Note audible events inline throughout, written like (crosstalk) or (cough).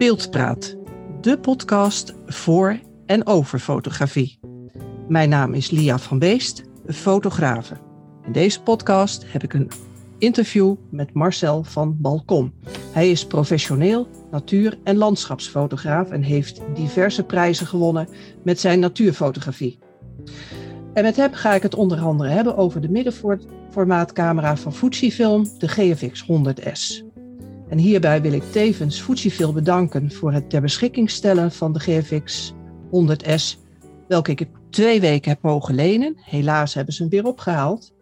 Beeldpraat, de podcast voor en over fotografie. Mijn naam is Lia van Beest, fotografe. In deze podcast heb ik een interview met Marcel van Balkon. Hij is professioneel natuur- en landschapsfotograaf en heeft diverse prijzen gewonnen met zijn natuurfotografie. En met hem ga ik het onder andere hebben over de middenformaatcamera van Fujifilm, de GFX 100S. En hierbij wil ik tevens Fujifilm bedanken voor het ter beschikking stellen van de GFX 100S, welke ik twee weken heb mogen lenen. Helaas hebben ze hem weer opgehaald.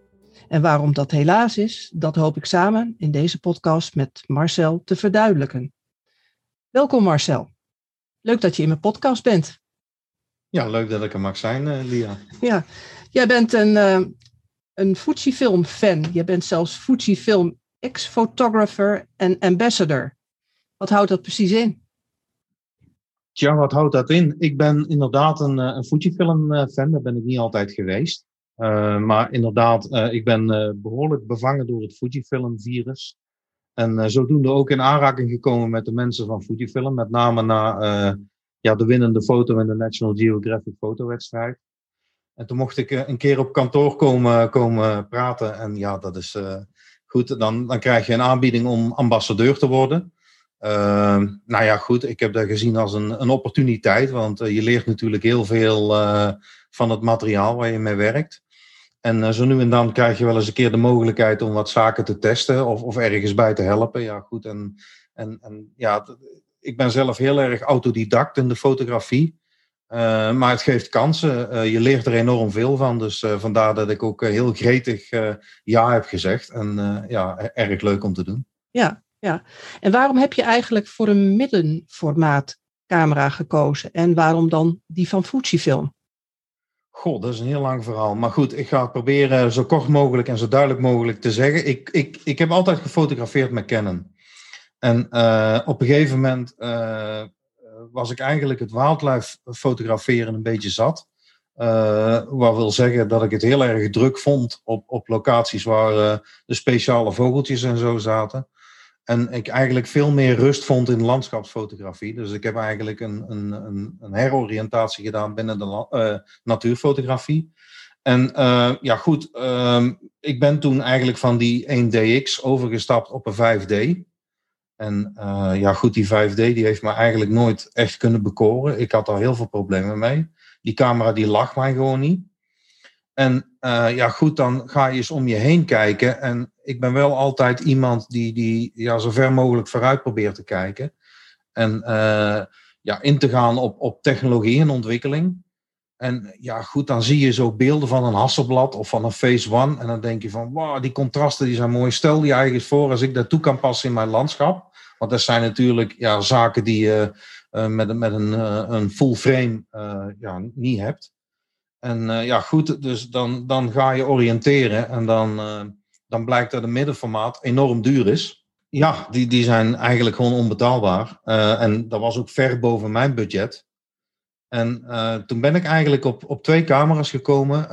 En waarom dat helaas is, dat hoop ik samen in deze podcast met Marcel te verduidelijken. Welkom Marcel. Leuk dat je in mijn podcast bent. Ja, leuk dat ik er mag zijn, uh, Lia. Ja, jij bent een, uh, een Fujifilm-fan. Je bent zelfs Fujifilm ex-photographer en ambassador. Wat houdt dat precies in? Tja, wat houdt dat in? Ik ben inderdaad een, een Fujifilm-fan. Daar ben ik niet altijd geweest. Uh, maar inderdaad, ik ben behoorlijk bevangen door het Fujifilm-virus. En zodoende ook in aanraking gekomen met de mensen van Fujifilm. Met name na ja, de winnende foto in de National Geographic fotowedstrijd. En toen mocht ik een keer op kantoor komen, komen praten. En ja, dat is goed. Dan, dan krijg je een aanbieding om ambassadeur te worden. Uh, nou ja, goed. Ik heb dat gezien als een, een opportuniteit. Want uh, je leert natuurlijk heel veel uh, van het materiaal waar je mee werkt. En zo nu en dan krijg je wel eens een keer de mogelijkheid om wat zaken te testen. Of, of ergens bij te helpen. Ja, goed. En, en, en ja, ik ben zelf heel erg autodidact in de fotografie. Uh, maar het geeft kansen. Uh, je leert er enorm veel van. Dus uh, vandaar dat ik ook heel gretig ja heb gezegd. En ja, erg leuk om te doen. Ja, ja. En waarom heb je eigenlijk voor een middenformaat camera gekozen? En waarom dan die van Fujifilm? Goh, dat is een heel lang verhaal. Maar goed, ik ga het proberen zo kort mogelijk en zo duidelijk mogelijk te zeggen. Ik, ik, ik heb altijd gefotografeerd met Canon. En op een gegeven moment was ik eigenlijk het wildlife fotograferen een beetje zat. Uh, wat wil zeggen dat ik het heel erg druk vond op, op locaties waar de speciale vogeltjes en zo zaten. En ik eigenlijk veel meer rust vond in landschapsfotografie. Dus ik heb eigenlijk een, een, een, een heroriëntatie gedaan binnen de natuurfotografie. En ja, goed, ik ben toen eigenlijk van die 1DX overgestapt op een 5D. En uh, ja, goed, die 5D die heeft me eigenlijk nooit echt kunnen bekoren. Ik had daar heel veel problemen mee. Die camera die lag mij gewoon niet. En uh, ja, goed, dan ga je eens om je heen kijken. En ik ben wel altijd iemand die, die ja, zo ver mogelijk vooruit probeert te kijken. En uh, ja, in te gaan op, op technologie en ontwikkeling. En ja, goed, dan zie je zo beelden van een Hasselblad of van een Phase One. En dan denk je van, wow, die contrasten die zijn mooi. Stel je eigenlijk voor als ik dat toe kan passen in mijn landschap. Want dat zijn natuurlijk ja, zaken die je uh, met, met een, uh, een full frame uh, ja, niet hebt. En ja, goed, dus dan, dan ga je oriënteren en dan, dan blijkt dat een middenformaat enorm duur is. Ja, die, die zijn eigenlijk gewoon onbetaalbaar. en dat was ook ver boven mijn budget. En toen ben ik eigenlijk op, op twee camera's gekomen.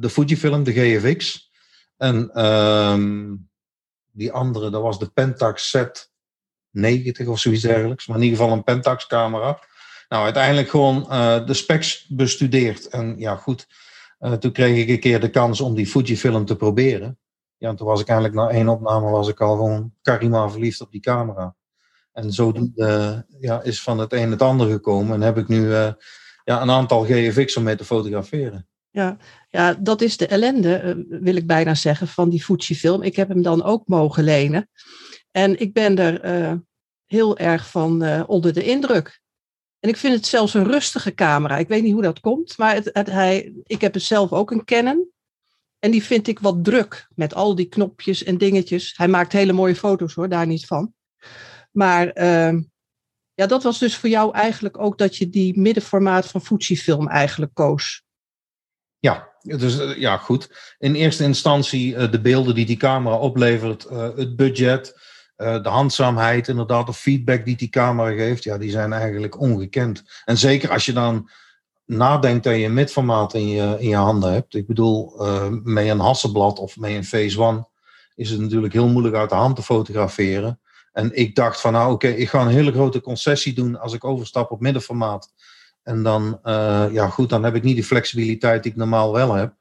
de Fujifilm, de GFX. En ehm, die andere, dat was de Pentax Z 90 of zoiets dergelijks. Maar in ieder geval een Pentax camera. Nou, uiteindelijk gewoon uh, de specs bestudeerd. En ja, goed. Uh, toen kreeg ik een keer de kans om die Fujifilm te proberen. Ja, en toen was ik eigenlijk na één opname was ik al gewoon karima verliefd op die camera. En zo uh, ja, is van het een het ander gekomen. En heb ik nu ja, een aantal GFX om mee te fotograferen. Ja, ja, dat is de ellende, wil ik bijna zeggen, van die Fujifilm. Ik heb hem dan ook mogen lenen. En ik ben er uh, heel erg van uh, onder de indruk. En ik vind het zelfs een rustige camera. Ik weet niet hoe dat komt, maar het, het, hij, ik heb het zelf ook een Canon. En die vind ik wat druk met al die knopjes en dingetjes. Hij maakt hele mooie foto's hoor, daar niet van. Maar uh, ja, dat was dus voor jou eigenlijk ook dat je die middenformaat van Fujifilm eigenlijk koos. Ja, dus ja, goed. In eerste instantie de beelden die die camera oplevert, het budget, de handzaamheid, inderdaad, de feedback die die camera geeft, ja, die zijn eigenlijk ongekend. En zeker als je dan nadenkt dat je een midformaat in je, in je handen hebt. Ik bedoel, uh, met een Hasselblad of met een Phase One is het natuurlijk heel moeilijk uit de hand te fotograferen. En ik dacht van nou oké, ik ga een hele grote concessie doen als ik overstap op middenformaat. En dan, ja goed, dan heb ik niet die flexibiliteit die ik normaal wel heb.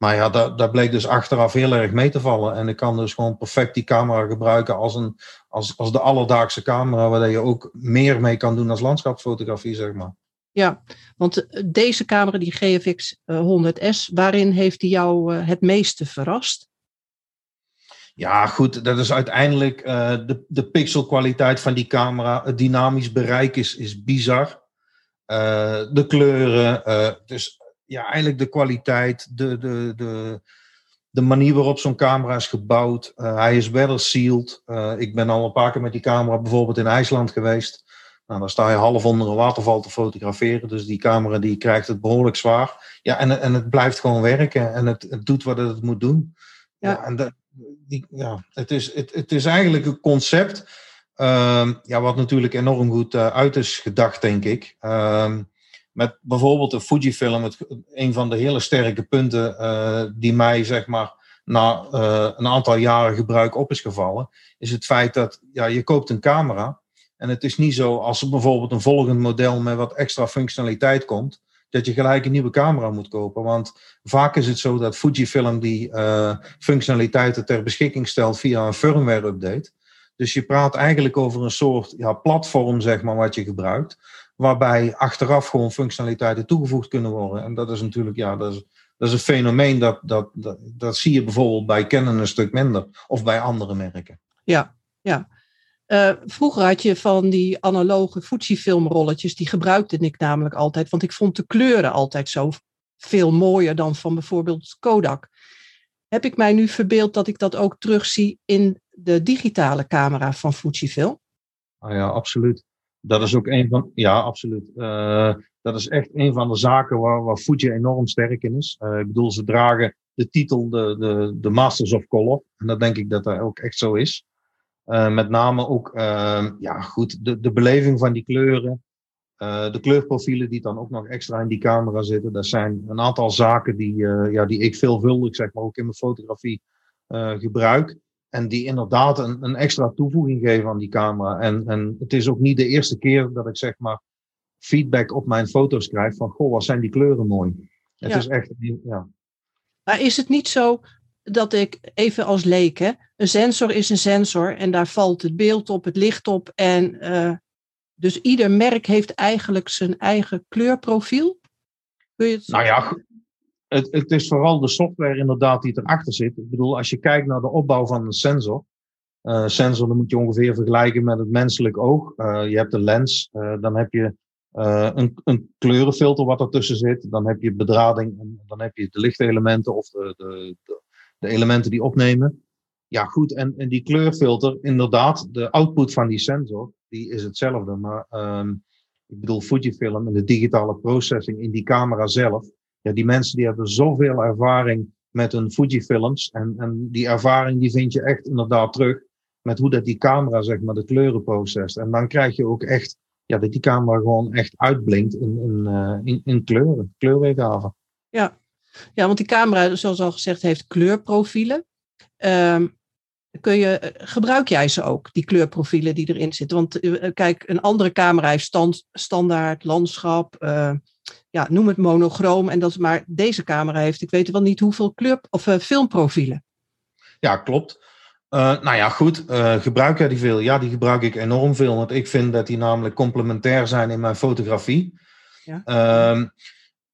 Maar ja, dat, dat bleek dus achteraf heel erg mee te vallen. En ik kan dus gewoon perfect die camera gebruiken als, een, als, als de alledaagse camera, waar je ook meer mee kan doen als landschapsfotografie, zeg maar. Ja, want eh, deze camera, die GFX 100S, eh, waarin heeft die jou eh, het meeste verrast? Ja, goed, dat is uiteindelijk de, de pixelkwaliteit van die camera. Het dynamisch bereik is, is bizar. de kleuren, dus ja, eigenlijk de kwaliteit, de, de, de, de manier waarop zo'n camera is gebouwd. Uh, hij is weather sealed. Uh, ik ben al een paar keer met die camera bijvoorbeeld in IJsland geweest. Nou, dan sta je half onder een waterval te fotograferen. Dus die camera die krijgt het behoorlijk zwaar. Ja, en, en het blijft gewoon werken. En het, het doet wat het moet doen. Ja. ja en de, die, ja, het, is, het, het is eigenlijk een concept. Uh, ja, wat natuurlijk enorm goed uh, uit is gedacht, denk ik. Ehm, met bijvoorbeeld de Fujifilm, het, een van de hele sterke punten uh, die mij zeg maar na uh, een aantal jaren gebruik op is gevallen, is het feit dat ja, je koopt een camera en het is niet zo als er bijvoorbeeld een volgend model met wat extra functionaliteit komt, dat je gelijk een nieuwe camera moet kopen. Want vaak is het zo dat Fujifilm die uh, functionaliteiten ter beschikking stelt via een firmware update. Dus je praat eigenlijk over een soort ja, platform, zeg maar, wat je gebruikt waarbij achteraf gewoon functionaliteiten toegevoegd kunnen worden. En dat is natuurlijk, ja, dat is, dat is een fenomeen dat, dat, dat, dat zie je bijvoorbeeld bij Canon een stuk minder of bij andere merken. Ja, ja. Uh, vroeger had je van die analoge Fujifilm-rolletjes, die gebruikte ik namelijk altijd, want ik vond de kleuren altijd zo veel mooier dan van bijvoorbeeld Kodak. Heb ik mij nu verbeeld dat ik dat ook terugzie in de digitale camera van Fujifilm? Ah ja, absoluut dat is ook een van, ja, absoluut. Uh, dat is echt een van de zaken waar, waar Fuji enorm sterk in is. Uh, ik bedoel, ze dragen de titel de, de, de Masters of Color. En dat denk ik dat dat ook echt zo is. Uh, met name ook, ja, goed, de, de beleving van die kleuren. de kleurprofielen die dan ook nog extra in die camera zitten. Dat zijn een aantal zaken die, ja, die ik veelvuldig, zeg maar, ook in mijn fotografie gebruik. En die inderdaad een, een extra toevoeging geven aan die camera. En, en het is ook niet de eerste keer dat ik zeg maar feedback op mijn foto's krijg van goh, wat zijn die kleuren mooi. Het is echt, ja. Maar is het niet zo dat ik, even als leek, hè, een sensor is een sensor en daar valt het beeld op, het licht op. En uh, dus ieder merk heeft eigenlijk zijn eigen kleurprofiel? Kun je het... Nou ja, het, het is vooral de software inderdaad die erachter zit. Ik bedoel, als je kijkt naar de opbouw van een sensor. Uh, sensor, dan moet je ongeveer vergelijken met het menselijk oog. Uh, je hebt de lens, uh, dan heb je een, een, kleurenfilter wat ertussen zit. Dan heb je bedrading, en dan heb je de lichtelementen of de, de, de, elementen die opnemen. Ja, goed, en, en die kleurfilter, inderdaad, de output van die sensor, die is hetzelfde. Maar um, ik bedoel, Fujifilm en de digitale processing in die camera zelf, ja, die mensen die hebben zoveel ervaring met hun Fujifilms. En, en die ervaring die vind je echt inderdaad terug met hoe dat die camera zeg maar de kleuren processt. En dan krijg je ook echt ja, dat die camera gewoon echt uitblinkt in, in, uh, in, in kleuren, kleurweergave. Ja. ja, want die camera, zoals al gezegd, heeft kleurprofielen. Um, kun je, eh, gebruik jij ze ook, die kleurprofielen die erin zitten? Want uh, kijk, een andere camera heeft stand, standaard, landschap, ja, noem het monochroom. En dat, maar deze camera heeft, ik weet wel niet hoeveel kleur, of uh, filmprofielen. Ja, klopt. Uh, nou ja, goed. Uh, gebruik jij die veel? Ja, die gebruik ik enorm veel. Want ik vind dat die namelijk complementair zijn in mijn fotografie. Ja, uh,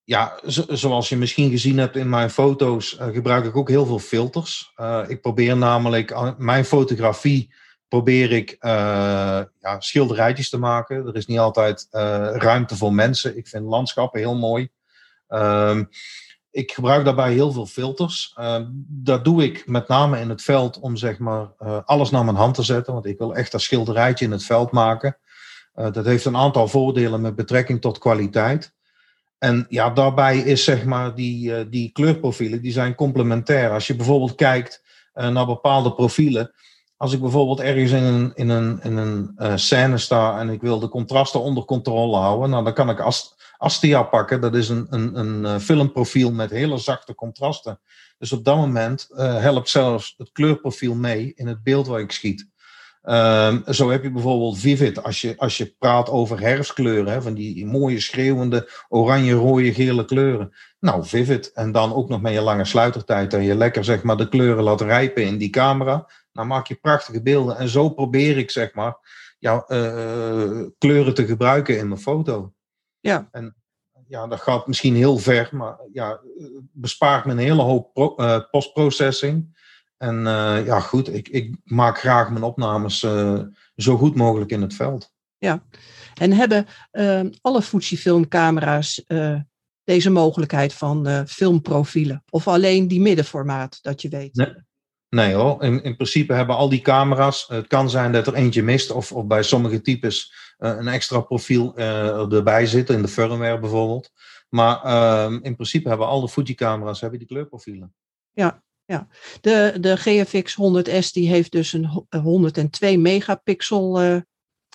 ja zo, zoals je misschien gezien hebt in mijn foto's, gebruik ik ook heel veel filters. ik probeer namelijk mijn fotografie probeer ik uh, ja, schilderijtjes te maken. Er is niet altijd uh, ruimte voor mensen. Ik vind landschappen heel mooi. Uh, ik gebruik daarbij heel veel filters. Uh, dat doe ik met name in het veld om zeg maar, uh, alles naar mijn hand te zetten. Want ik wil echt dat schilderijtje in het veld maken. Dat heeft een aantal voordelen met betrekking tot kwaliteit. En ja, daarbij is zeg maar die, die kleurprofielen, die zijn complementair. Als je bijvoorbeeld kijkt naar bepaalde profielen, als ik bijvoorbeeld ergens in een, in een, in een uh, scène sta en ik wil de contrasten onder controle houden, nou, dan kan ik Astia pakken. Dat is een, een, een uh, filmprofiel met hele zachte contrasten. Dus op dat moment uh, helpt zelfs het kleurprofiel mee in het beeld waar ik schiet. Ehm, zo heb je bijvoorbeeld Vivid, als je, als je praat over herfstkleuren, hè, van die mooie schreeuwende oranje, rode, gele kleuren. Nou, Vivid. En dan ook nog met je lange sluitertijd en je lekker zeg maar, de kleuren laat rijpen in die camera. Dan maak je prachtige beelden. En zo probeer ik zeg maar, ja, uh, kleuren te gebruiken in mijn foto. Ja. En ja, dat gaat misschien heel ver, maar ja, bespaart me een hele hoop pro, uh, postprocessing. En uh, ja, goed, ik, ik maak graag mijn opnames zo goed mogelijk in het veld. Ja, en hebben alle Fujifilm-camera's deze mogelijkheid van filmprofielen? Of alleen die middenformaat, dat je weet? Nee. Nee hoor, in, in principe hebben al die camera's, het kan zijn dat er eentje mist of, of bij sommige types uh, een extra profiel uh, erbij zit, in de firmware bijvoorbeeld. Maar uh, in principe hebben al de Fuji-camera's hebben die kleurprofielen. Ja, ja. De, de GFX 100S die heeft dus een 102 megapixel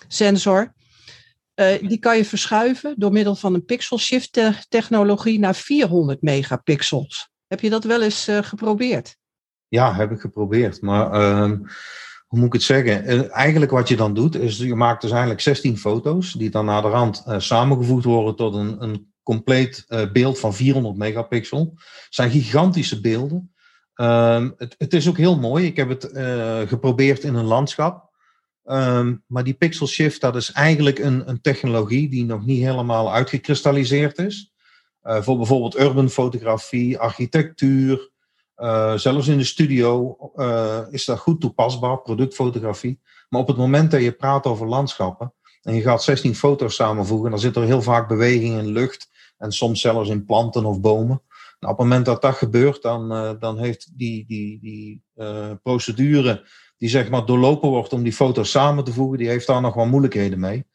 sensor. die kan je verschuiven door middel van een pixel shift technologie naar 400 megapixels. Heb je dat wel eens geprobeerd? Ja, heb ik geprobeerd. Maar uh, hoe moet ik het zeggen? Uh, eigenlijk wat je dan doet, is je maakt dus eigenlijk 16 foto's, die dan naar de rand uh, samengevoegd worden tot een, een compleet uh, beeld van 400 megapixel. Het zijn gigantische beelden. Ehm, het, het, is ook heel mooi. Ik heb het geprobeerd in een landschap. Um, maar die pixel shift, dat is eigenlijk een, een technologie die nog niet helemaal uitgekristalliseerd is. voor bijvoorbeeld urban fotografie, architectuur, uh, zelfs in de studio uh, is dat goed toepasbaar, productfotografie. Maar op het moment dat je praat over landschappen en je gaat 16 foto's samenvoegen, dan zit er heel vaak beweging in lucht en soms zelfs in planten of bomen. Nou, op het moment dat dat gebeurt, dan, uh, dan heeft die, die, die procedure die zeg maar doorlopen wordt om die foto's samen te voegen, die heeft daar nog wel moeilijkheden mee.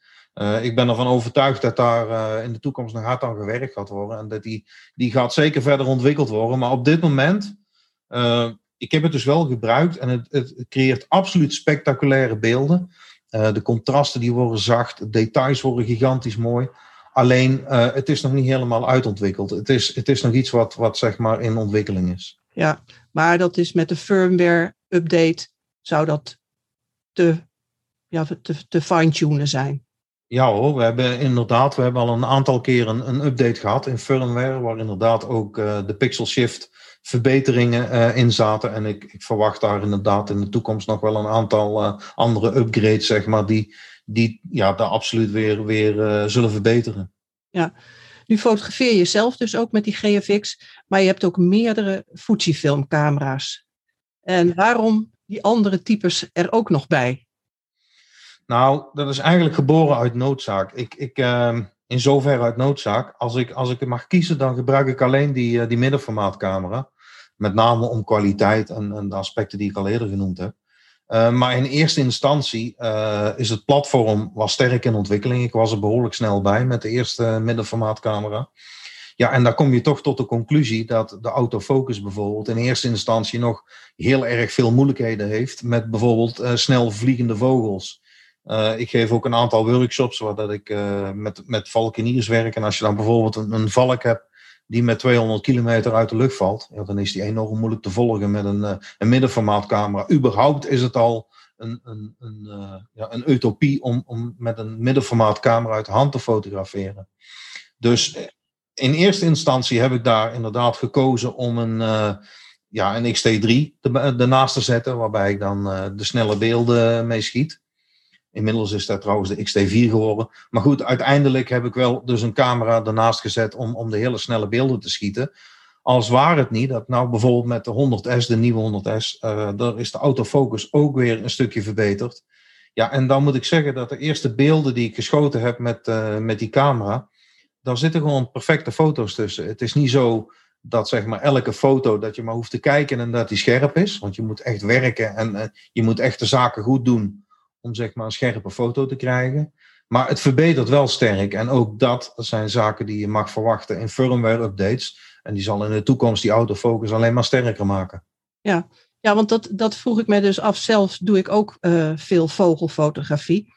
Ik ben ervan overtuigd dat daar in de toekomst nog hard aan gewerkt gaat worden. En dat die, die gaat zeker verder ontwikkeld worden. Maar op dit moment uh, ik heb het dus wel gebruikt en het, het creëert absoluut spectaculaire beelden. Uh, de contrasten die worden zacht, de details worden gigantisch mooi. Alleen uh, het is nog niet helemaal uitontwikkeld. Het is, het is nog iets wat, wat zeg maar in ontwikkeling is. Ja, maar dat is met de firmware update zou dat te, ja, te, te fine-tunen zijn. Ja hoor, we hebben inderdaad, we hebben al een aantal keer een, een update gehad in firmware, waar inderdaad ook uh, de pixel shift verbeteringen uh, in zaten. En ik, ik, verwacht daar inderdaad in de toekomst nog wel een aantal uh, andere upgrades, zeg maar, die, die ja, daar absoluut weer, weer uh, zullen verbeteren. Ja, nu fotografeer je zelf dus ook met die GFX, maar je hebt ook meerdere Fujifilm-camera's. En waarom die andere types er ook nog bij? Nou, dat is eigenlijk geboren uit noodzaak. Ik, ik, uh, in zoverre uit noodzaak. Als ik, als ik het mag kiezen, dan gebruik ik alleen die, die middenformaatcamera. Met name om kwaliteit en, en de aspecten die ik al eerder genoemd heb. Uh, maar in eerste instantie uh, is het platform was sterk in ontwikkeling. Ik was er behoorlijk snel bij met de eerste middenformaatcamera. Ja, en daar kom je toch tot de conclusie dat de autofocus bijvoorbeeld in eerste instantie nog heel erg veel moeilijkheden heeft met bijvoorbeeld snel vliegende vogels. Uh, ik geef ook een aantal workshops waar dat ik uh, met, met valkeniers werk. En als je dan bijvoorbeeld een, een valk hebt die met 200 kilometer uit de lucht valt, dan is die enorm moeilijk te volgen met een, uh, een middenformaatcamera. Überhaupt is het al een, een, een, ja, een utopie om, om met een middenformaatcamera uit de hand te fotograferen. Dus in eerste instantie heb ik daar inderdaad gekozen om een, ja, een XT3 ernaast te zetten, waarbij ik dan de snelle beelden mee schiet. Inmiddels is dat trouwens de XT4 geworden. Maar goed, uiteindelijk heb ik wel dus een camera ernaast gezet om, om de hele snelle beelden te schieten. Als waar het niet, dat nou bijvoorbeeld met de 100S, de nieuwe 100S, uh, daar is de autofocus ook weer een stukje verbeterd. Ja, en dan moet ik zeggen dat de eerste beelden die ik geschoten heb met, uh, met die camera, daar zitten gewoon perfecte foto's tussen. Het is niet zo dat zeg maar elke foto dat je maar hoeft te kijken en dat die scherp is. Want je moet echt werken en uh, je moet echt de zaken goed doen om zeg maar een scherpe foto te krijgen. Maar het verbetert wel sterk. En ook dat zijn zaken die je mag verwachten in firmware updates. En die zal in de toekomst die autofocus alleen maar sterker maken. Ja, ja want dat, dat vroeg ik me dus af. Zelf doe ik ook uh, veel vogelfotografie.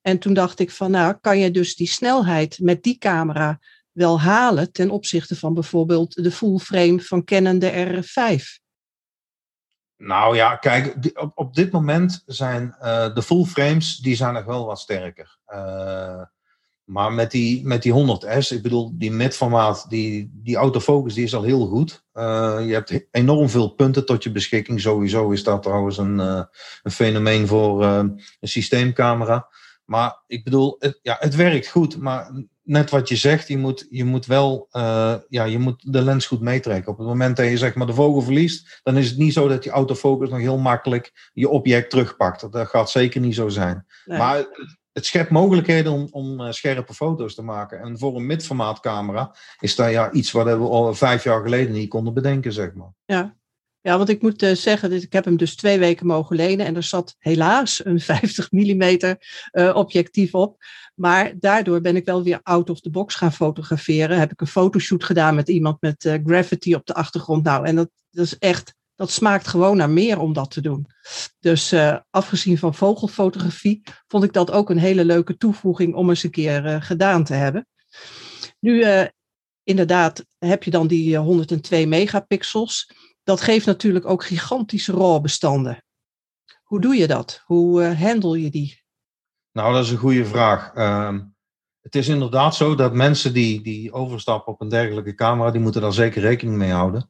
En toen dacht ik van nou, kan je dus die snelheid met die camera wel halen ten opzichte van bijvoorbeeld de full frame van Canon de R5? Nou ja, kijk, op, op dit moment zijn uh, de full frames, die zijn nog wel wat sterker. Uh, maar met die, met die 100S, ik bedoel, die midformaat, die, die autofocus, die is al heel goed. Uh, je hebt enorm veel punten tot je beschikking. Sowieso is dat trouwens een, een fenomeen voor een systeemcamera. Maar ik bedoel, ja, het werkt goed, maar net wat je zegt, je moet, je moet wel uh, ja, je moet de lens goed meetrekken. Op het moment dat je zeg maar de vogel verliest, dan is het niet zo dat die autofocus nog heel makkelijk je object terugpakt. Dat gaat zeker niet zo zijn. Nee. Maar het, schept mogelijkheden om, om uh, scherpe foto's te maken. En voor een midformaatcamera is dat ja, iets wat we al vijf jaar geleden niet konden bedenken, zeg maar. Ja, ja, want ik moet uh, zeggen, ik heb hem dus twee weken mogen lenen en er zat helaas een 50 mm objectief op. Maar daardoor ben ik wel weer out of the box gaan fotograferen. Heb ik een fotoshoot gedaan met iemand met gravity op de achtergrond. Nou, en dat, dat is echt, dat smaakt gewoon naar meer om dat te doen. Dus uh, afgezien van vogelfotografie vond ik dat ook een hele leuke toevoeging om eens een keer uh, gedaan te hebben. Nu, inderdaad, heb je dan die 102 megapixels. Dat geeft natuurlijk ook gigantische RAW-bestanden. Hoe doe je dat? Hoe handle je die? Nou, dat is een goede vraag. Uh, het is inderdaad zo dat mensen die, die overstappen op een dergelijke camera, die moeten daar zeker rekening mee houden.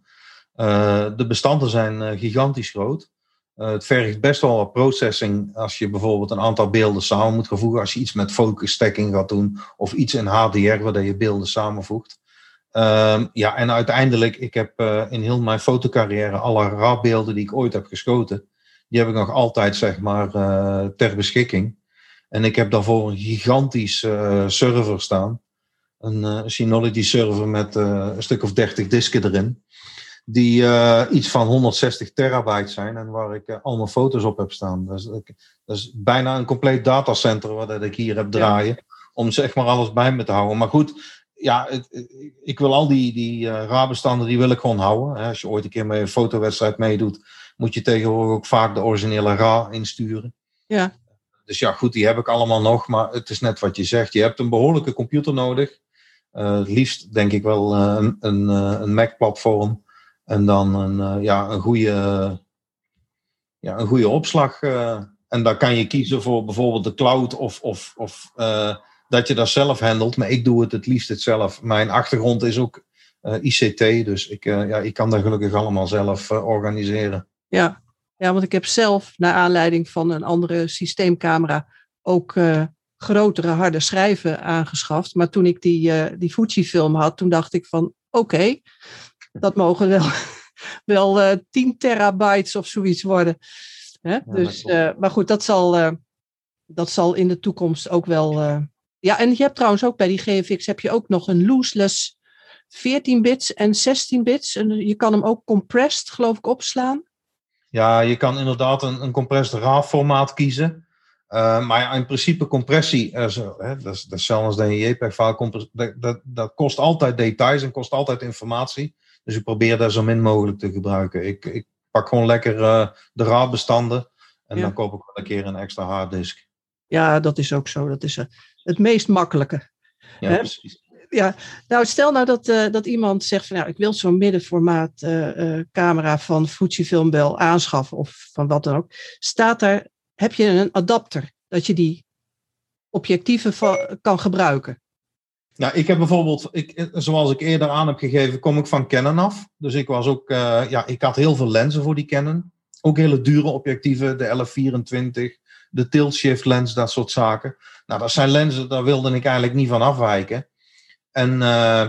Uh, de bestanden zijn uh, gigantisch groot. Uh, het vergt best wel wat processing als je bijvoorbeeld een aantal beelden samen moet gaan voegen. Als je iets met focus stacking gaat doen of iets in HDR waar je beelden samenvoegt. Ehm, ja, en uiteindelijk, ik heb in heel mijn fotocarrière alle RAW-beelden die ik ooit heb geschoten, die heb ik nog altijd zeg maar ter beschikking. En ik heb daarvoor een gigantisch uh, server staan. Een uh, Synology server met uh, een stuk of 30 disken erin. Die iets van 160 terabyte zijn en waar ik al mijn foto's op heb staan. Dus, dat is bijna een compleet datacenter wat ik hier heb draaien. Ja. Om zeg maar alles bij me te houden. Maar goed, ja, het, ik wil al die, die RAW-bestanden, die wil ik gewoon houden. Als je ooit een keer met een fotowedstrijd meedoet, moet je tegenwoordig ook vaak de originele RAW insturen. Ja. Dus ja, goed, die heb ik allemaal nog. Maar het is net wat je zegt. Je hebt een behoorlijke computer nodig. Uh, het liefst denk ik wel uh, een, uh, een Mac-platform. En dan een, ja, een, goede, ja, een goede opslag. en dan kan je kiezen voor bijvoorbeeld de cloud of, of, of dat je dat zelf handelt. Maar ik doe het het liefst het zelf. Mijn achtergrond is ook ICT. Dus ik, ja, ik kan dat gelukkig allemaal zelf organiseren. Ja, ja, want ik heb zelf, naar aanleiding van een andere systeemcamera, ook uh, grotere harde schijven aangeschaft. Maar toen ik die, uh, die Fuji-film had, toen dacht ik van oké, okay, dat mogen wel, (laughs) wel uh, 10 terabytes of zoiets worden. Hè? Ja, dus, maar goed, dat zal, dat zal in de toekomst ook wel. Ja, en je hebt trouwens ook bij die GFX heb je ook nog een looseless 14 bits en 16 bits. En je kan hem ook compressed, geloof ik, opslaan. Ja, je kan inderdaad een, een compressed RAW-formaat kiezen. Uh, maar in principe compressie, uh, zo, hè, dat, is, dat is zelfs een JPEG-file, dat, dat, dat, kost altijd details en kost altijd informatie. Dus ik probeer daar zo min mogelijk te gebruiken. Ik, ik pak gewoon lekker uh, de RAW-bestanden en ja. dan koop ik wel een keer een extra harddisk. Ja, dat is ook zo. Dat is het meest makkelijke. Ja, hè? precies ja, nou stel nou dat, uh, dat iemand zegt van nou, ik wil zo'n middenformaat uh, uh, camera van Fujifilm wel aanschaffen of van wat dan ook. Staat daar, heb je een adapter dat je die objectieven van, kan gebruiken? Nou, ik heb bijvoorbeeld, ik, zoals ik eerder aan heb gegeven, kom ik van Canon af. Dus ik was ook, ja, ik had heel veel lenzen voor die Canon. Ook hele dure objectieven, de L24, de tilt shift lens, dat soort zaken. Nou, dat zijn lenzen, daar wilde ik eigenlijk niet van afwijken. En uh,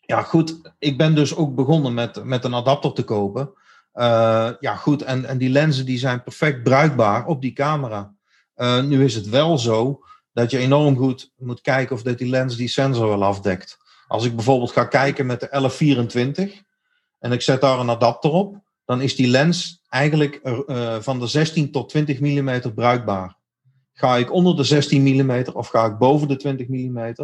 ja, goed, ik ben dus ook begonnen met, met een adapter te kopen. Uh, ja, goed, en, en die lenzen die zijn perfect bruikbaar op die camera. Uh, nu is het wel zo dat je enorm goed moet kijken of dat die lens die sensor wel afdekt. Als ik bijvoorbeeld ga kijken met de 1124 en ik zet daar een adapter op, dan is die lens eigenlijk van de 16 tot 20 mm bruikbaar. Ga ik onder de 16 mm of ga ik boven de 20 mm,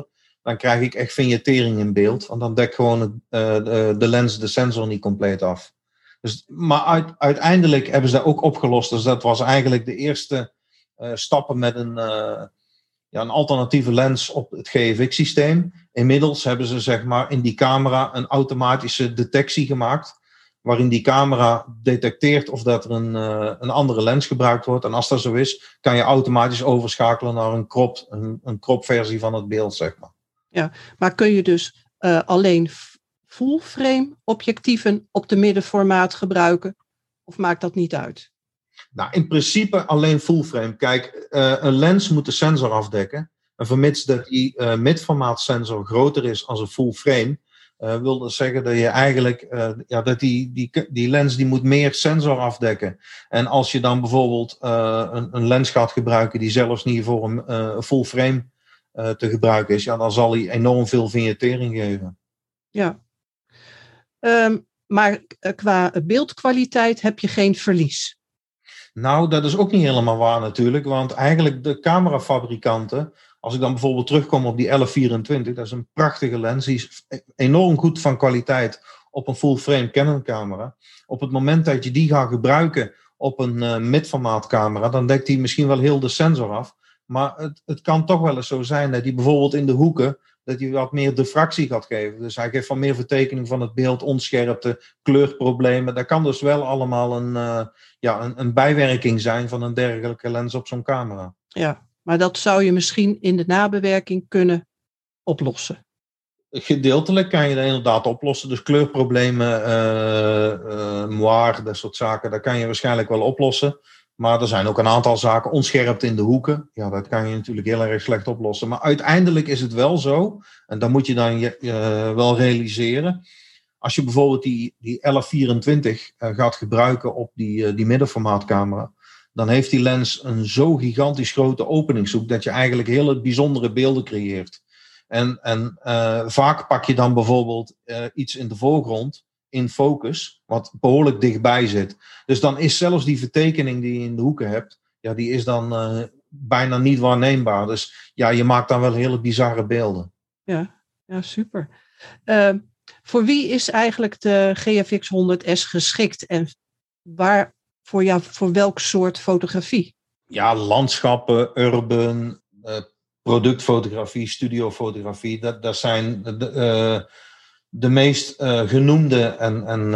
dan krijg ik echt vignettering in beeld. Want dan dekt gewoon uh, de, de, lens de sensor niet compleet af. Dus, maar uit, uiteindelijk hebben ze dat ook opgelost. Dus dat was eigenlijk de eerste uh, stappen met een, uh, ja, een alternatieve lens op het GFX-systeem. Inmiddels hebben ze zeg maar in die camera een automatische detectie gemaakt. waarin die camera detecteert of dat er een, een andere lens gebruikt wordt. En als dat zo is, kan je automatisch overschakelen naar een crop, een, een crop versie van het beeld, zeg maar. Ja, maar kun je dus alleen full frame objectieven op de middenformaat gebruiken? Of maakt dat niet uit? Nou, in principe alleen full frame. Kijk, een lens moet de sensor afdekken. En vermits dat die uh, midformaat sensor groter is als een full frame, wil dat zeggen dat je eigenlijk, ja, dat die, die, die lens die moet meer sensor afdekken. En als je dan bijvoorbeeld een, een, lens gaat gebruiken die zelfs niet voor een full frame te gebruiken is, ja, dan zal hij enorm veel vignettering geven. Ja. Um, maar qua beeldkwaliteit heb je geen verlies. Nou, dat is ook niet helemaal waar natuurlijk, want eigenlijk de camerafabrikanten als ik dan bijvoorbeeld terugkom op die 1124, dat is een prachtige lens, die is enorm goed van kwaliteit op een full frame Canon camera. Op het moment dat je die gaat gebruiken op een uh, midformaat camera, dan dekt hij misschien wel heel de sensor af. Maar het, het kan toch wel eens zo zijn dat hij bijvoorbeeld in de hoeken, dat hij wat meer diffractie gaat geven. Dus hij geeft van meer vertekening van het beeld, onscherpte, kleurproblemen. Dat kan dus wel allemaal een, uh, ja, een, een bijwerking zijn van een dergelijke lens op zo'n camera. Ja, maar dat zou je misschien in de nabewerking kunnen oplossen. Gedeeltelijk kan je dat inderdaad oplossen. Dus kleurproblemen, uh, uh, moire, dat soort zaken, dat kan je waarschijnlijk wel oplossen. Maar er zijn ook een aantal zaken, onscherpt in de hoeken. Ja, dat kan je natuurlijk heel erg slecht oplossen. Maar uiteindelijk is het wel zo, en dat moet je dan uh, wel realiseren. Als je bijvoorbeeld die, die 1124 gaat gebruiken op die, die middenformaatcamera, dan heeft die lens een zo gigantisch grote openingshoek dat je eigenlijk hele bijzondere beelden creëert. En, en uh, vaak pak je dan bijvoorbeeld uh, iets in de voorgrond, in focus, wat behoorlijk dichtbij zit. Dus dan is zelfs die vertekening die je in de hoeken hebt, ja, die is dan uh, bijna niet waarneembaar. Dus ja, je maakt dan wel hele bizarre beelden. Ja, ja super. voor wie is eigenlijk de GFX 100S geschikt en waar voor, jou, voor welk soort fotografie? Ja, landschappen, urban, uh, productfotografie, studiofotografie. Dat, dat zijn de, meest uh, genoemde en, en,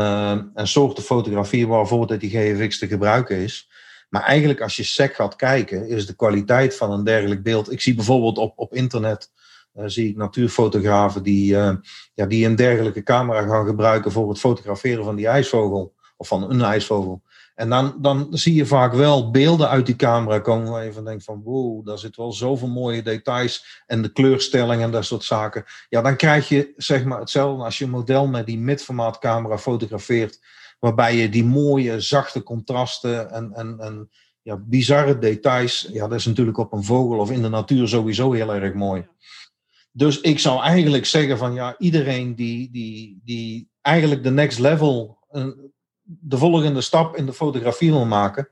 en soorten fotografie waarvoor dat die GFX te gebruiken is. Maar eigenlijk als je sec gaat kijken, is de kwaliteit van een dergelijk beeld. Ik zie bijvoorbeeld op, op internet zie ik natuurfotografen die, ja, die een dergelijke camera gaan gebruiken voor het fotograferen van die ijsvogel. Of van een ijsvogel. En dan, dan zie je vaak wel beelden uit die camera komen waar je van denkt van wow, daar zit wel zoveel mooie details en de kleurstelling en dat soort zaken. Ja, dan krijg je zeg maar hetzelfde als je een model met die midformaat camera fotografeert, waarbij je die mooie zachte contrasten en, en, en ja, bizarre details, ja, dat is natuurlijk op een vogel of in de natuur sowieso heel erg mooi. Dus ik zou eigenlijk zeggen van ja, iedereen die, die, die eigenlijk de next level de volgende stap in de fotografie wil maken,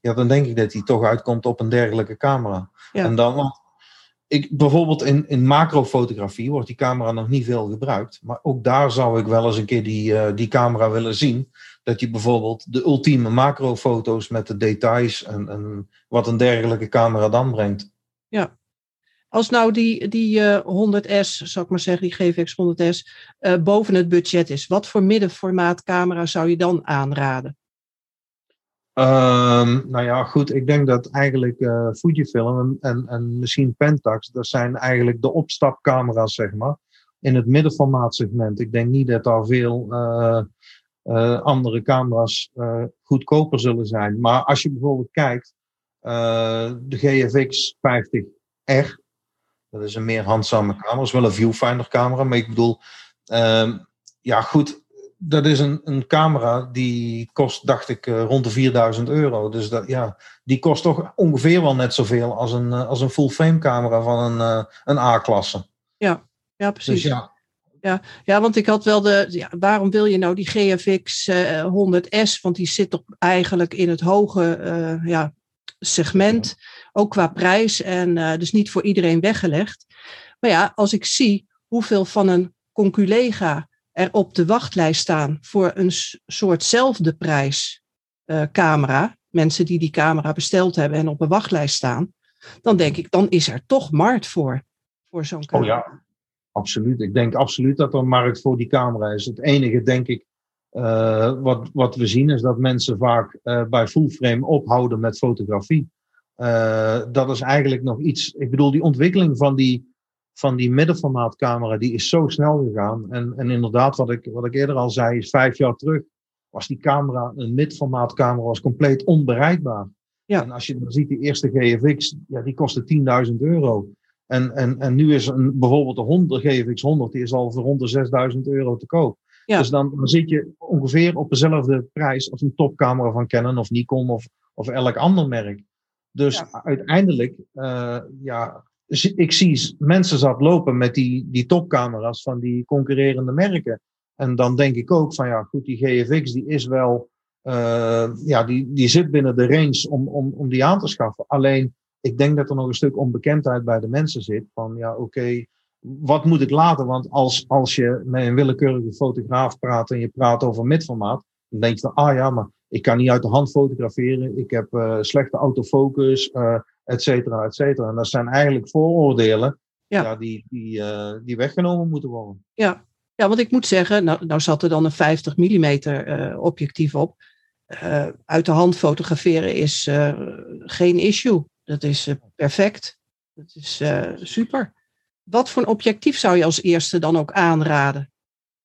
ja, dan denk ik dat hij toch uitkomt op een dergelijke camera. En dan, ik, bijvoorbeeld in, in macrofotografie wordt die camera nog niet veel gebruikt. Maar ook daar zou ik wel eens een keer die, uh, die camera willen zien. Dat je bijvoorbeeld de ultieme macrofoto's met de details en, en wat een dergelijke camera dan brengt. Ja, als nou die, die uh, eh, 100S, zou ik maar zeggen, die GVX 100S, uh, boven het budget is, wat voor middenformaat camera zou je dan aanraden? Um, nou ja, goed, ik denk dat eigenlijk uh, Fujifilm en, en misschien Pentax, dat zijn eigenlijk de opstapcamera's, zeg maar, in het middenformaat segment. Ik denk niet dat daar veel andere camera's goedkoper zullen zijn. Maar als je bijvoorbeeld kijkt, de GFX 50R, dat is een meer handzame camera. Dat is wel een viewfinder camera. Maar ik bedoel, um, ja goed, dat is een, een camera die kost, dacht ik, uh, rond de 4000 euro. Dus dat, ja, die kost toch ongeveer wel net zoveel als een, uh, als een full frame camera van een, uh, een A-klasse. Ja, ja, precies. Dus ja. Ja, ja, want ik had wel de. Ja, waarom wil je nou die GFX 100S? Want die zit toch eigenlijk in het hoge ja, segment ook qua prijs en uh, dus niet voor iedereen weggelegd. Maar ja, als ik zie hoeveel van een conculega er op de wachtlijst staan voor een soortzelfde prijs uh, camera, mensen die die camera besteld hebben en op een wachtlijst staan, dan denk ik, dan is er toch markt voor, voor zo'n camera. Oh ja, absoluut. Ik denk absoluut dat er markt voor die camera is. Het enige, denk ik, wat, wat we zien is dat mensen vaak bij fullframe ophouden met fotografie. dat is eigenlijk nog iets. Ik bedoel, die ontwikkeling van die, van die middenformaatcamera, die is zo snel gegaan. En, en inderdaad, wat ik, wat ik eerder al zei, is vijf jaar terug was die camera, een midformaatcamera, was compleet onbereikbaar. Ja. En als je dan ziet, die eerste GFX, ja, die kostte 10.000 euro. En, en, en nu is een, bijvoorbeeld de 100, GFX 100, die is al voor rond de 6.000 euro te koop. Ja. Dus dan, dan zit je ongeveer op dezelfde prijs als een topcamera van Canon of Nikon of, of elk ander merk. Dus uiteindelijk, uh, ja, ik zie mensen zat lopen met die, die topcamera's van die concurrerende merken. En dan denk ik ook van ja, goed, die GFX die is wel, uh, ja, die, die zit binnen de range om, om, om die aan te schaffen. Alleen, ik denk dat er nog een stuk onbekendheid bij de mensen zit. Van ja, oké, wat moet ik laten? Want als, als je met een willekeurige fotograaf praat en je praat over midformaat, dan denk je van, ah ja, maar ik kan niet uit de hand fotograferen. Ik heb uh, slechte autofocus, uh, et cetera, et cetera. En dat zijn eigenlijk vooroordelen ja. ja die, die, uh, die weggenomen moeten worden. Ja, ja, want ik moet zeggen, nou, nou zat er dan een 50 mm objectief op. Uit de hand fotograferen is geen issue. Dat is perfect. Dat is super. Wat voor een objectief zou je als eerste dan ook aanraden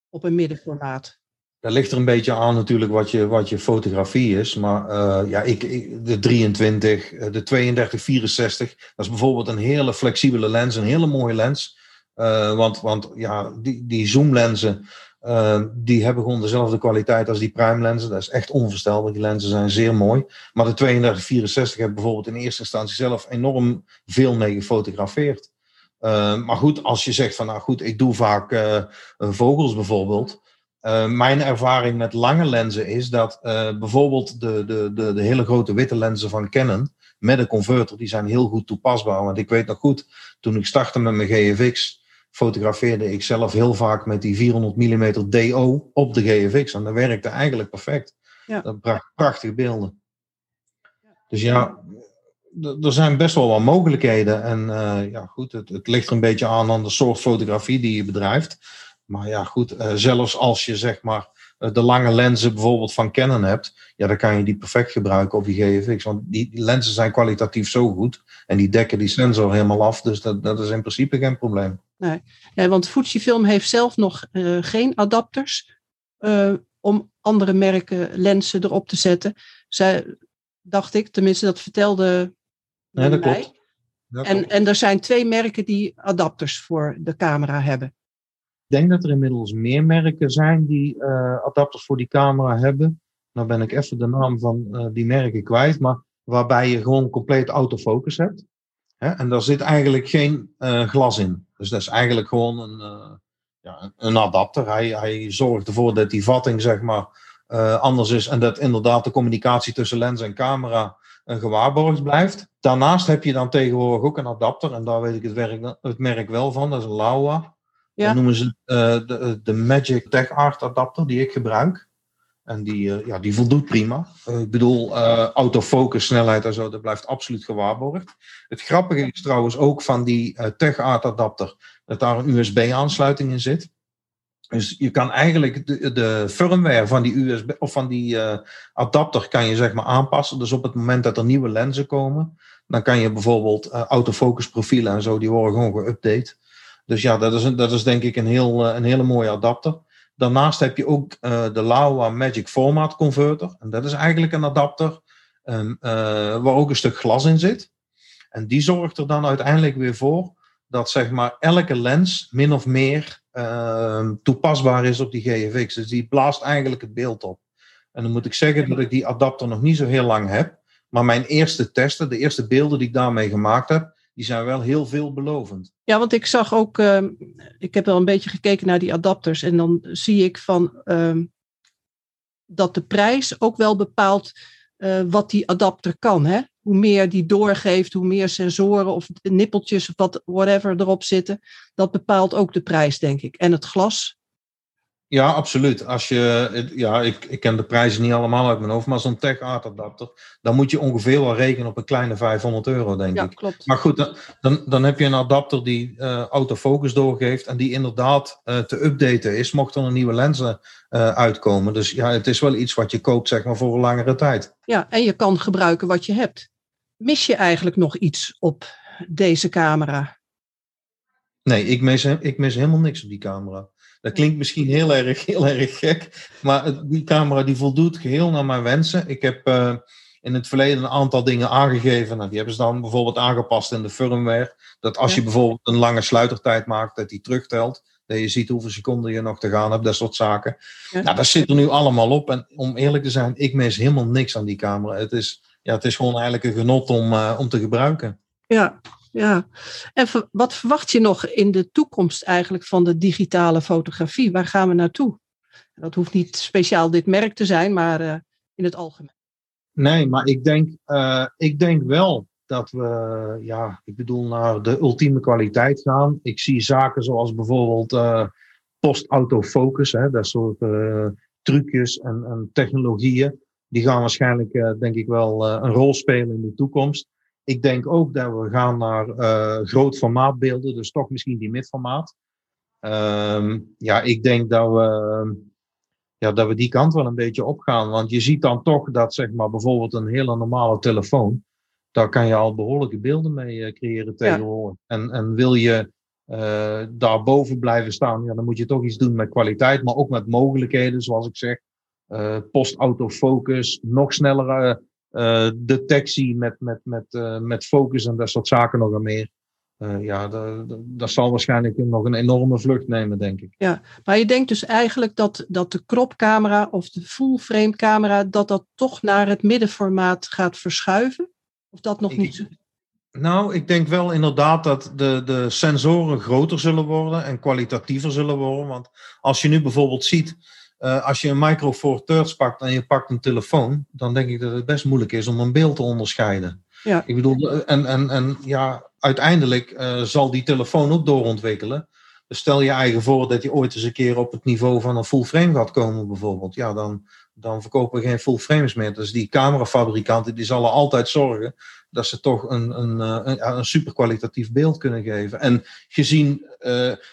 op een middenformaat? Dat ligt er een beetje aan natuurlijk wat je, wat je fotografie is. Maar ja, ik, de 23, de 32, 64, dat is bijvoorbeeld een hele flexibele lens, een hele mooie lens. Uh, want, want ja, die, die zoomlenzen, die hebben gewoon dezelfde kwaliteit als die prime lenzen. Dat is echt onvoorstelbaar. Die lenzen zijn zeer mooi. Maar de 3264 heb bijvoorbeeld in eerste instantie zelf enorm veel mee gefotografeerd. Uh, maar goed, als je zegt van nou goed, ik doe vaak vogels bijvoorbeeld. mijn ervaring met lange lenzen is dat bijvoorbeeld de, de, de, de hele grote witte lenzen van Canon met een converter, die zijn heel goed toepasbaar. Want ik weet nog goed, toen ik startte met mijn GFX, fotografeerde ik zelf heel vaak met die 400 mm DO op de GFX. En dat werkte eigenlijk perfect. Ja. Dat bracht prachtige beelden. Dus ja, er zijn best wel wat mogelijkheden. En uh, ja, goed, het, het, ligt er een beetje aan aan de soort fotografie die je bedrijft. Maar ja, goed, uh, zelfs als je zeg maar eh, de lange lenzen bijvoorbeeld van Canon hebt, ja, dan kan je die perfect gebruiken op die GFX. Want die, die lenzen zijn kwalitatief zo goed en die dekken die sensor helemaal af. Dus dat, dat is in principe geen probleem. Nee, ja, want Fujifilm heeft zelf nog geen adapters om andere merken lenzen erop te zetten. Zij, dacht ik, tenminste dat vertelde ja, dat mij. Klopt. Dat en, klopt. en er zijn twee merken die adapters voor de camera hebben. Ik denk dat er inmiddels meer merken zijn die uh, adapters voor die camera hebben. Nou ben ik even de naam van die merken kwijt, maar waarbij je gewoon compleet autofocus hebt. Hè? En daar zit eigenlijk geen uh, glas in. Dus dat is eigenlijk gewoon een, ja, een adapter. Hij, hij zorgt ervoor dat die vatting zeg maar, anders is en dat inderdaad de communicatie tussen lens en camera gewaarborgd blijft. Daarnaast heb je dan tegenwoordig ook een adapter en daar weet ik het, werk, het merk wel van. Dat is Laowa. Ja. Dat noemen ze de, de Magic Tech Art adapter die ik gebruik. En die, uh, ja, die voldoet prima. Uh, ik bedoel, uh, autofocus, snelheid en zo, dat blijft absoluut gewaarborgd. Het grappige is trouwens ook van die TechArt adapter, dat daar een USB-aansluiting in zit. Dus je kan eigenlijk de, de firmware van die, USB, of van die adapter kan je zeg maar aanpassen. Dus op het moment dat er nieuwe lenzen komen, dan kan je bijvoorbeeld autofocus profielen en zo, die worden gewoon geüpdate. Dus ja, dat is, dat is denk ik een, heel, een hele mooie adapter. Daarnaast heb je ook de Laowa Magic Format Converter. En dat is eigenlijk een adapter uh, waar ook een stuk glas in zit. En die zorgt er dan uiteindelijk weer voor dat zeg maar elke lens min of meer uh, toepasbaar is op die GFX. Dus die blaast eigenlijk het beeld op. En dan moet ik zeggen dat ik die adapter nog niet zo heel lang heb. Maar mijn eerste testen, de eerste beelden die ik daarmee gemaakt heb, die zijn wel heel veelbelovend. Ja, want ik zag ook, uh, ik heb wel een beetje gekeken naar die adapters en dan zie ik van uh, dat de prijs ook wel bepaalt uh, wat die adapter kan. Hè? Hoe meer die doorgeeft, hoe meer sensoren of nippeltjes of wat, whatever erop zitten, dat bepaalt ook de prijs, denk ik. En het glas. Ja, absoluut. Als je, ja, ik, ik ken de prijzen niet allemaal uit mijn hoofd, maar zo'n Tech Art adapter, dan moet je ongeveer wel rekenen op een kleine 500 euro, denk Ja, ik. klopt. Maar goed, dan, dan, dan heb je een adapter die eh, autofocus doorgeeft en die inderdaad eh, te updaten is, mocht er een nieuwe lenzen eh, uitkomen. Dus ja, het is wel iets wat je koopt, zeg maar, voor een langere tijd. Ja, en je kan gebruiken wat je hebt. Mis je eigenlijk nog iets op deze camera? Nee, ik mis, ik mis helemaal niks op die camera. Dat klinkt misschien heel erg, heel erg gek, maar het- die camera die voldoet geheel naar mijn wensen. Ik heb eh, in het verleden een aantal dingen aangegeven. Nou, die hebben ze dan bijvoorbeeld aangepast in de firmware. Dat als je bijvoorbeeld een lange sluitertijd maakt, dat die terugtelt. Dat je ziet hoeveel seconden je nog te gaan hebt, dat soort zaken. Ja. Nou, dat zit er nu allemaal op. En om eerlijk te zijn, ik mis helemaal niks aan die camera. Het is, ja, het is gewoon eigenlijk een genot om, eh, om te gebruiken. Ja, ja. En wat verwacht je nog in de toekomst eigenlijk van de digitale fotografie? Waar gaan we naartoe? Dat hoeft niet speciaal dit merk te zijn, maar eh, in het algemeen. Nee, maar ik denk, eh, ik denk wel dat we, ja, ik bedoel, naar de ultieme kwaliteit gaan. Ik zie zaken zoals bijvoorbeeld eh post-autofocus, dat soort trucjes en, en technologieën. Die gaan waarschijnlijk, denk ik wel, een rol spelen in de toekomst. Ik denk ook dat we gaan naar eh groot formaatbeelden, dus toch misschien die midformaat. Ehm, ja, ik denk dat we ja, dat we die kant wel een beetje opgaan. Want je ziet dan toch dat zeg maar, bijvoorbeeld een hele normale telefoon, daar kan je al behoorlijke beelden mee eh, creëren tegenwoordig. En, en wil je eh daarboven blijven staan, ja, dan moet je toch iets doen met kwaliteit, maar ook met mogelijkheden, zoals ik zeg. Eh Post-autofocus, nog snellere detectie met, met, met, eh, met focus en dat soort zaken nog en meer. Eh, ja, dat, dat- zal waarschijnlijk nog een enorme vlucht nemen, denk ik. Maar je denkt dus eigenlijk dat, dat de cropcamera of de full-frame camera, dat dat toch naar het middenformaat gaat verschuiven? Of dat nog Ik- niet? Nou, ik denk wel inderdaad dat de, de sensoren groter zullen worden en kwalitatiever zullen worden. Want als je nu bijvoorbeeld ziet, eh, als je een Micro Four Thirds pakt en je pakt een telefoon, dan denk ik dat het best moeilijk is om een beeld te onderscheiden. Ja. Ik bedoel, en, en, en ja, uiteindelijk eh, zal die telefoon ook doorontwikkelen. Dus stel je eigen voor dat je ooit eens een keer op het niveau van een full frame gaat komen, bijvoorbeeld. Ja, dan, dan verkopen we geen full frames meer. Dus die camerafabrikanten die zullen altijd zorgen dat ze toch een, een, eh, een, ja, een super kwalitatief beeld kunnen geven. En gezien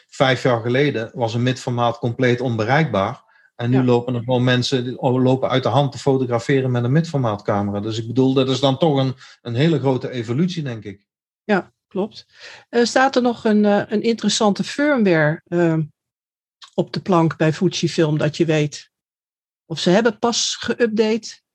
vijf jaar geleden was een midformaat compleet onbereikbaar. En nu Ja. lopen er gewoon mensen lopen uit de hand te fotograferen met een midformaatcamera. Dus ik bedoel, dat is dan toch een, een hele grote evolutie, denk ik. Ja, klopt. Eh, staat er nog een, eh, een interessante firmware eh, op de plank bij Fujifilm dat je weet? Of ze hebben pas geüpdate?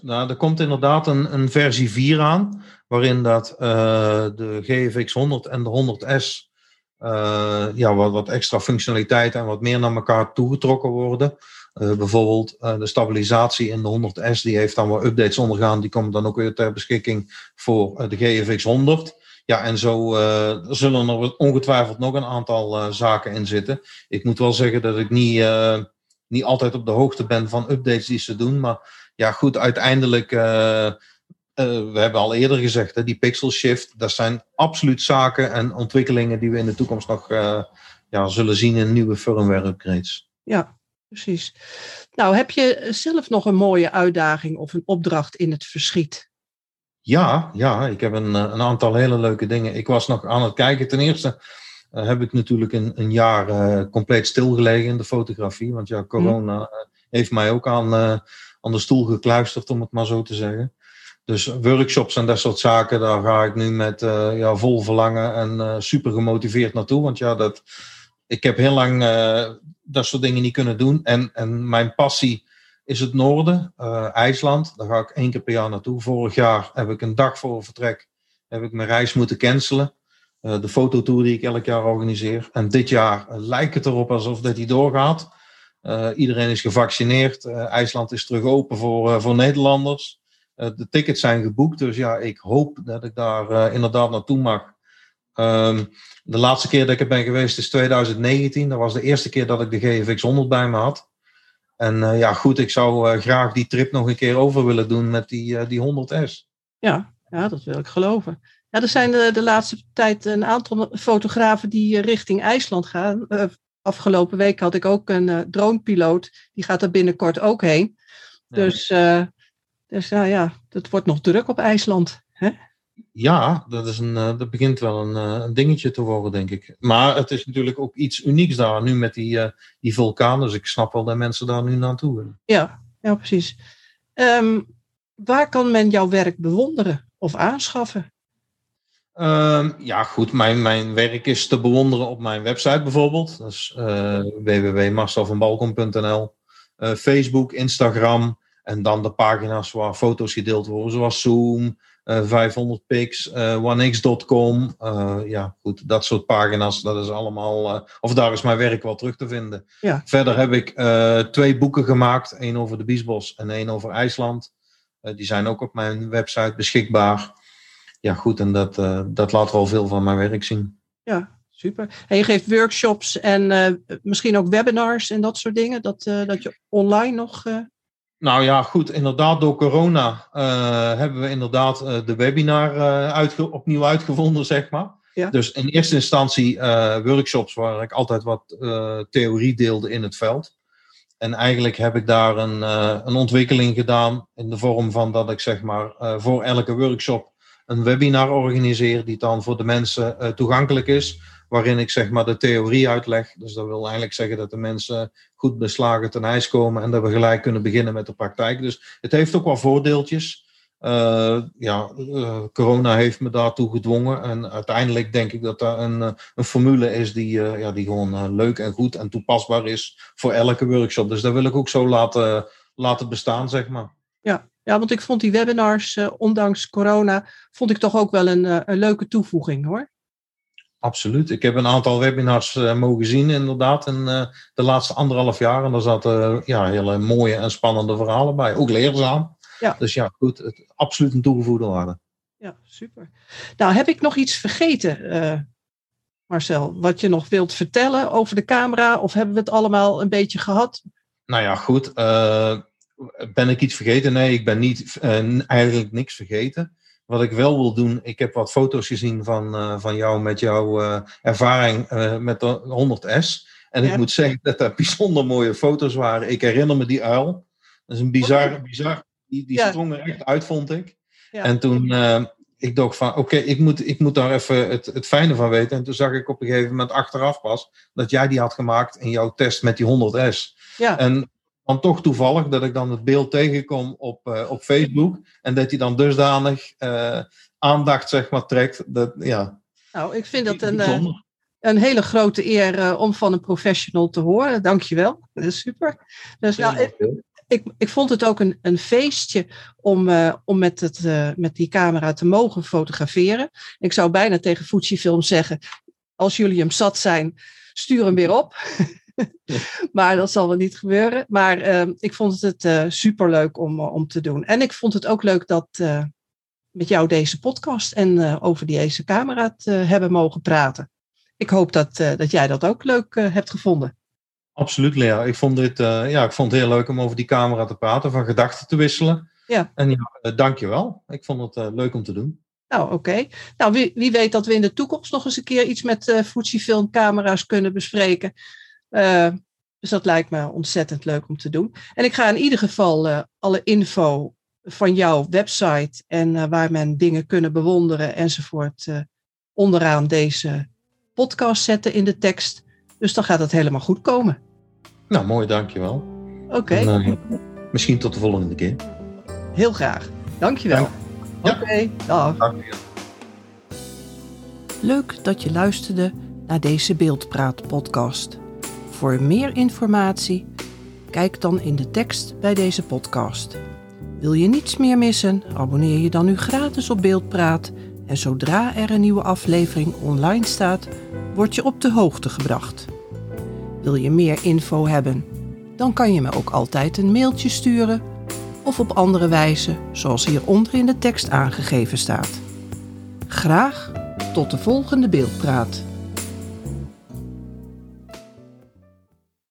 Nou, er komt inderdaad een, een versie 4 aan, waarin dat eh, de GFX 100 en de 100S eh, ja, wat, wat extra functionaliteit en wat meer naar elkaar toegetrokken worden. Eh, bijvoorbeeld eh, de stabilisatie in de 100S, die heeft dan wat updates ondergaan, die komt dan ook weer ter beschikking voor de GFX 100. Ja, en zo zullen er ongetwijfeld nog een aantal zaken in zitten. Ik moet wel zeggen dat ik niet, niet altijd op de hoogte ben van updates die ze doen, maar ja, goed, uiteindelijk, we hebben al eerder gezegd, hè, die pixel shift, dat zijn absoluut zaken en ontwikkelingen die we in de toekomst nog eh, ja, zullen zien in nieuwe firmware upgrades. Ja, precies. Nou, heb je zelf nog een mooie uitdaging of een opdracht in het verschiet? Ja, ja, ik heb een, eh, een aantal hele leuke dingen. Ik was nog aan het kijken. Ten eerste eh, heb ik natuurlijk een, een jaar eh, compleet stilgelegen in de fotografie, want ja, corona eh, heeft mij ook aan, eh, aan de stoel gekluisterd, om het maar zo te zeggen. Dus workshops en dat soort zaken, daar ga ik nu met eh, ja, vol verlangen en eh, super gemotiveerd naartoe. Want ja, dat, ik heb heel lang eh, dat soort dingen niet kunnen doen. En, en mijn passie is het noorden, IJsland. Daar ga ik één keer per jaar naartoe. Vorig jaar heb ik een dag voor vertrek heb ik mijn reis moeten cancelen. De fototour die ik elk jaar organiseer. En dit jaar lijkt het erop alsof dat die doorgaat. Iedereen is gevaccineerd. IJsland is terug open voor, voor Nederlanders. Eh, de tickets zijn geboekt, dus ja, ik hoop dat ik daar eh, inderdaad naartoe mag. Ehm, de laatste keer dat ik er ben geweest is 2019. Dat was de eerste keer dat ik de GFX 100 bij me had. En eh, ja, goed, ik zou graag die trip nog een keer over willen doen met die, die 100S. Ja, ja, dat wil ik geloven. Ja, er zijn de, de laatste tijd een aantal fotografen die richting IJsland gaan. Afgelopen week had ik ook een dronepiloot. Die gaat er binnenkort ook heen. Dus, dus nou ja, het wordt nog druk op IJsland. Hè? Ja, dat, is een, uh, dat begint wel een, een, dingetje te worden, denk ik. Maar het is natuurlijk ook iets unieks daar nu met die, die vulkaan. Dus ik snap wel dat mensen daar nu naartoe willen. Ja, ja precies. Um, waar kan men jouw werk bewonderen of aanschaffen? Um, ja, goed. Mijn, mijn werk is te bewonderen op mijn website bijvoorbeeld. Dat is uh, www.marcelvanbalkom.nl. Uh, Facebook, Instagram en dan de pagina's waar foto's gedeeld worden, zoals Zoom, uh, 500 pix, onex.com. ja, goed. Dat soort pagina's, dat is allemaal. of daar is mijn werk wel terug te vinden. Ja. Verder heb ik twee boeken gemaakt: één over de Biesbos en één over IJsland. die zijn ook op mijn website beschikbaar ja, goed, en dat, dat laat wel veel van mijn werk zien. Ja, super. En je geeft workshops en uh, misschien ook webinars en dat soort dingen, dat, uh, dat je online nog. Nou ja, goed, inderdaad, door corona hebben we inderdaad de webinar uitge opnieuw uitgevonden, zeg maar. Ja. Dus in eerste instantie workshops waar ik altijd wat theorie deelde in het veld. En eigenlijk heb ik daar een, een ontwikkeling gedaan in de vorm van dat ik zeg maar voor elke workshop een webinar organiseer die dan voor de mensen toegankelijk is, waarin ik zeg maar de theorie uitleg. Dus dat wil eigenlijk zeggen dat de mensen goed beslagen ten ijs komen en dat we gelijk kunnen beginnen met de praktijk. Dus het heeft ook wel voordeeltjes. Uh, ja, uh, corona heeft me daartoe gedwongen. En uiteindelijk denk ik dat dat een, een formule is die, ja, die gewoon leuk en goed en toepasbaar is voor elke workshop. Dus dat wil ik ook zo laten, laten bestaan, zeg maar. Ja, ja, want ik vond die webinars, ondanks corona, vond ik toch ook wel een leuke toevoeging hoor. Absoluut. Ik heb een aantal webinars uh, mogen zien, inderdaad, in de laatste anderhalf jaar. En daar zaten ja, hele mooie en spannende verhalen bij. Ook leerzaam. Ja. Dus ja, goed. Het, absoluut een toegevoegde waarde. Ja, super. Nou, heb ik nog iets vergeten, Marcel? Wat je nog wilt vertellen over de camera? Of hebben we het allemaal een beetje gehad? Nou ja, goed ben ik iets vergeten? Nee, ik ben niet, eigenlijk niks vergeten. Wat ik wel wil doen, ik heb wat foto's gezien van, uh, van jou met jouw uh, ervaring met de 100S. En ik moet zeggen dat dat (laughs) bijzonder mooie foto's waren. Ik herinner me die uil. Dat is een bizar, okay. bizar die, die ja. sprong er echt uit, vond ik. Ja. En toen, ik dacht van, oké, ik, moet, ik moet daar even het, het fijne van weten. En toen zag ik op een gegeven moment achteraf pas, dat jij die had gemaakt in jouw test met die 100S. Ja. En dan toch toevallig dat ik dan het beeld tegenkom op, uh, op Facebook. En dat hij dan dusdanig uh, aandacht zeg maar, trekt. Dat, ja, nou, ik vind dat een, uh, een hele grote eer om van een professional te horen. Dankjewel. Dat is super. Dus, nou, ik, ik, ik, vond het ook een, een feestje om, om met, het, met die camera te mogen fotograferen. Ik zou bijna tegen Fujifilm zeggen, als jullie hem zat zijn, stuur hem weer op. (laughs) (laughs) maar dat zal wel niet gebeuren. Maar uh, ik vond het uh, superleuk om, uh, om te doen. En ik vond het ook leuk dat uh, met jou deze podcast en over deze camera te hebben mogen praten. Ik hoop dat, dat jij dat ook leuk hebt gevonden. Absoluut, Lea. Ik vond, dit, ja, ik vond het heel leuk om over die camera te praten, van gedachten te wisselen. Ja. En ja, dank je wel. Ik vond het leuk om te doen. Nou, oké. Okay. Nou, wie, wie, weet dat we in de toekomst nog eens een keer iets met uh, Fujifilm camera's kunnen bespreken. Uh, dus dat lijkt me ontzettend leuk om te doen. En ik ga in ieder geval uh, alle info van jouw website en uh, waar men dingen kunnen bewonderen enzovoort onderaan deze podcast zetten in de tekst. Dus dan gaat het helemaal goed komen. Nou, mooi, dankjewel. Oké. Okay. misschien tot de volgende keer. Heel graag. Dankjewel. Dank. Oké, okay, dag. Leuk dat je luisterde naar deze Beeldpraat podcast. Voor meer informatie, kijk dan in de tekst bij deze podcast. Wil je niets meer missen? Abonneer je dan nu gratis op Beeldpraat en zodra er een nieuwe aflevering online staat, word je op de hoogte gebracht. Wil je meer info hebben? Dan kan je me ook altijd een mailtje sturen of op andere wijze, zoals hieronder in de tekst aangegeven staat. Graag tot de volgende Beeldpraat.